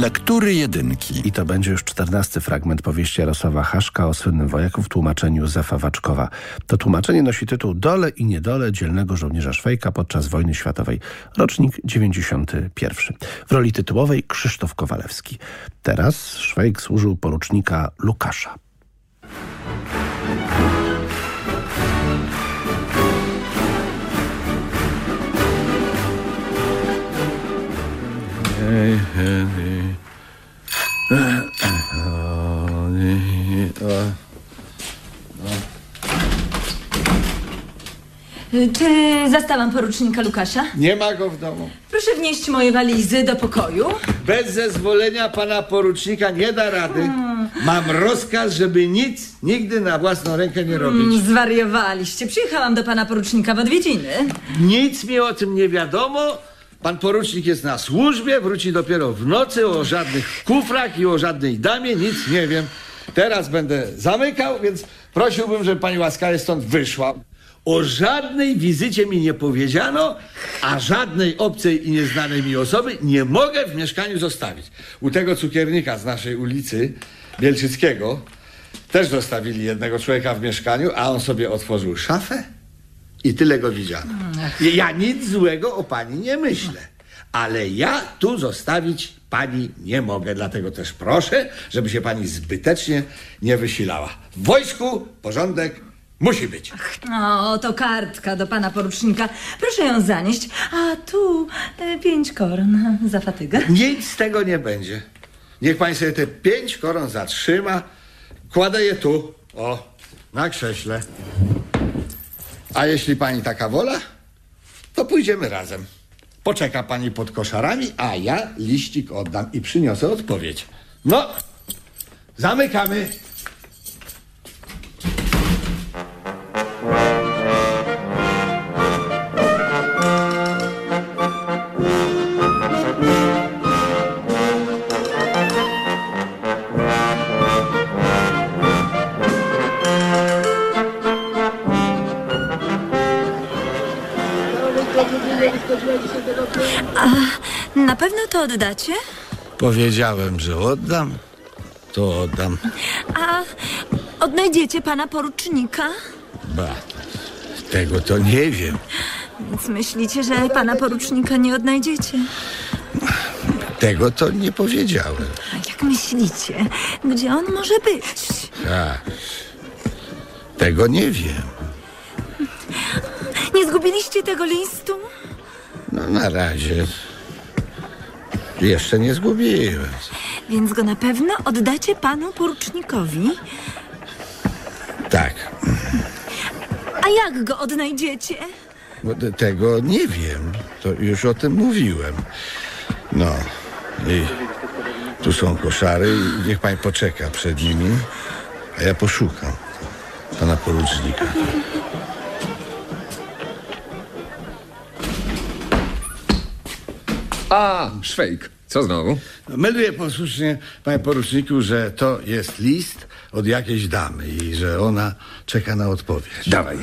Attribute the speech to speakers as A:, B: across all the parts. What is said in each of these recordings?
A: Lektury jedynki.
B: I to będzie już czternasty fragment powieści Jarosława Haszka o słynnym wojaku w tłumaczeniu Józefa Waczkowa. To tłumaczenie nosi tytuł Dole i niedole dzielnego żołnierza Szwejka podczas wojny światowej. Rocznik 91. W roli tytułowej Krzysztof Kowalewski. Teraz Szwejk służył porucznika Lukasza.
C: Czy zastałam porucznika Lukasza?
D: Nie ma go w domu.
C: Proszę wnieść moje walizy do pokoju.
D: Bez zezwolenia pana porucznika nie da rady. Mam rozkaz, żeby nic nigdy na własną rękę nie robić.
C: Mm, Zwariowaliście. Przyjechałam do pana porucznika w odwiedziny.
D: Nic mi o tym nie wiadomo. Pan porucznik jest na służbie, wróci dopiero w nocy o żadnych kufrach i o żadnej damie, nic nie wiem. Teraz będę zamykał, więc prosiłbym, żeby pani łaskawie stąd wyszła. O żadnej wizycie mi nie powiedziano, a żadnej obcej i nieznanej mi osoby nie mogę w mieszkaniu zostawić. U tego cukiernika z naszej ulicy Bielczyckiego też zostawili jednego człowieka w mieszkaniu, a on sobie otworzył szafę i tyle go widziano. Ja nic złego o pani nie myślę, ale ja tu zostawić pani nie mogę, dlatego też proszę, żeby się pani zbytecznie nie wysilała. W wojsku porządek musi być.
C: O, to kartka do pana porucznika. Proszę ją zanieść. A tu e, pięć koron za fatygę.
D: Nic z tego nie będzie. Niech pani sobie te pięć koron zatrzyma. Kładę je tu, o, na krześle. A jeśli pani taka wola, to pójdziemy razem. Poczeka pani pod koszarami, a ja liścik oddam i przyniosę odpowiedź. No, zamykamy.
C: Na pewno to oddacie?
D: Powiedziałem, że oddam, to oddam.
C: A odnajdziecie pana porucznika?
D: Ba, tego to nie wiem.
C: Więc myślicie, że pana porucznika nie odnajdziecie?
D: Tego to nie powiedziałem.
C: A jak myślicie, gdzie on może być?
D: Tak. Tego nie wiem.
C: Nie zgubiliście tego listu?
D: No na razie jeszcze nie zgubiłem.
C: Więc go na pewno oddacie panu porucznikowi.
D: Tak,
C: A jak go odnajdziecie?
D: tego nie wiem. To już o tym mówiłem. No i tu są koszary niech pani poczeka przed nimi, a ja poszukam pana porucznika.
E: A, Szwejk. Co znowu?
D: Melduję posłusznie, panie poruczniku, że to jest list od jakiejś damy i że ona czeka na odpowiedź.
E: Dawaj.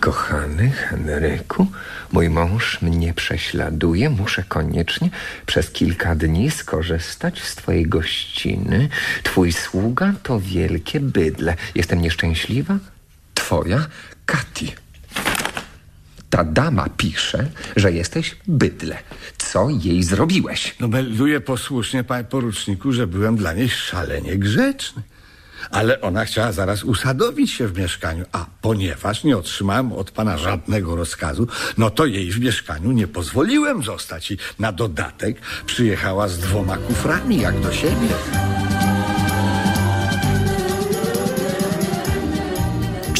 E: Kochany Henryku, mój mąż mnie prześladuje. Muszę koniecznie przez kilka dni skorzystać z twojej gościny. Twój sługa to wielkie bydle. Jestem nieszczęśliwa? Twoja Kati. Ta dama pisze, że jesteś bydle. Co jej zrobiłeś?
D: No melduję posłusznie, panie poruczniku, że byłem dla niej szalenie grzeczny. Ale ona chciała zaraz usadowić się w mieszkaniu, a ponieważ nie otrzymałem od pana żadnego rozkazu, no to jej w mieszkaniu nie pozwoliłem zostać i na dodatek przyjechała z dwoma kuframi jak do siebie.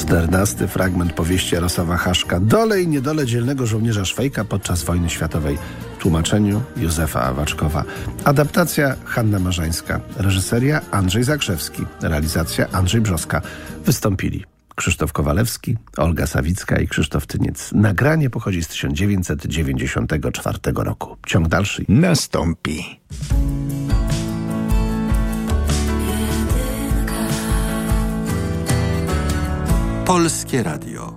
B: Czternasty fragment powieści Jarosława Haszka Dole i niedole dzielnego żołnierza Szwejka podczas wojny światowej. Tłumaczeniu Józefa Awaczkowa. Adaptacja Hanna Marzańska. Reżyseria Andrzej Zakrzewski. Realizacja Andrzej Brzoska. Wystąpili Krzysztof Kowalewski, Olga Sawicka i Krzysztof Tyniec. Nagranie pochodzi z 1994 roku. Ciąg dalszy.
A: Nastąpi. Polskie Radio.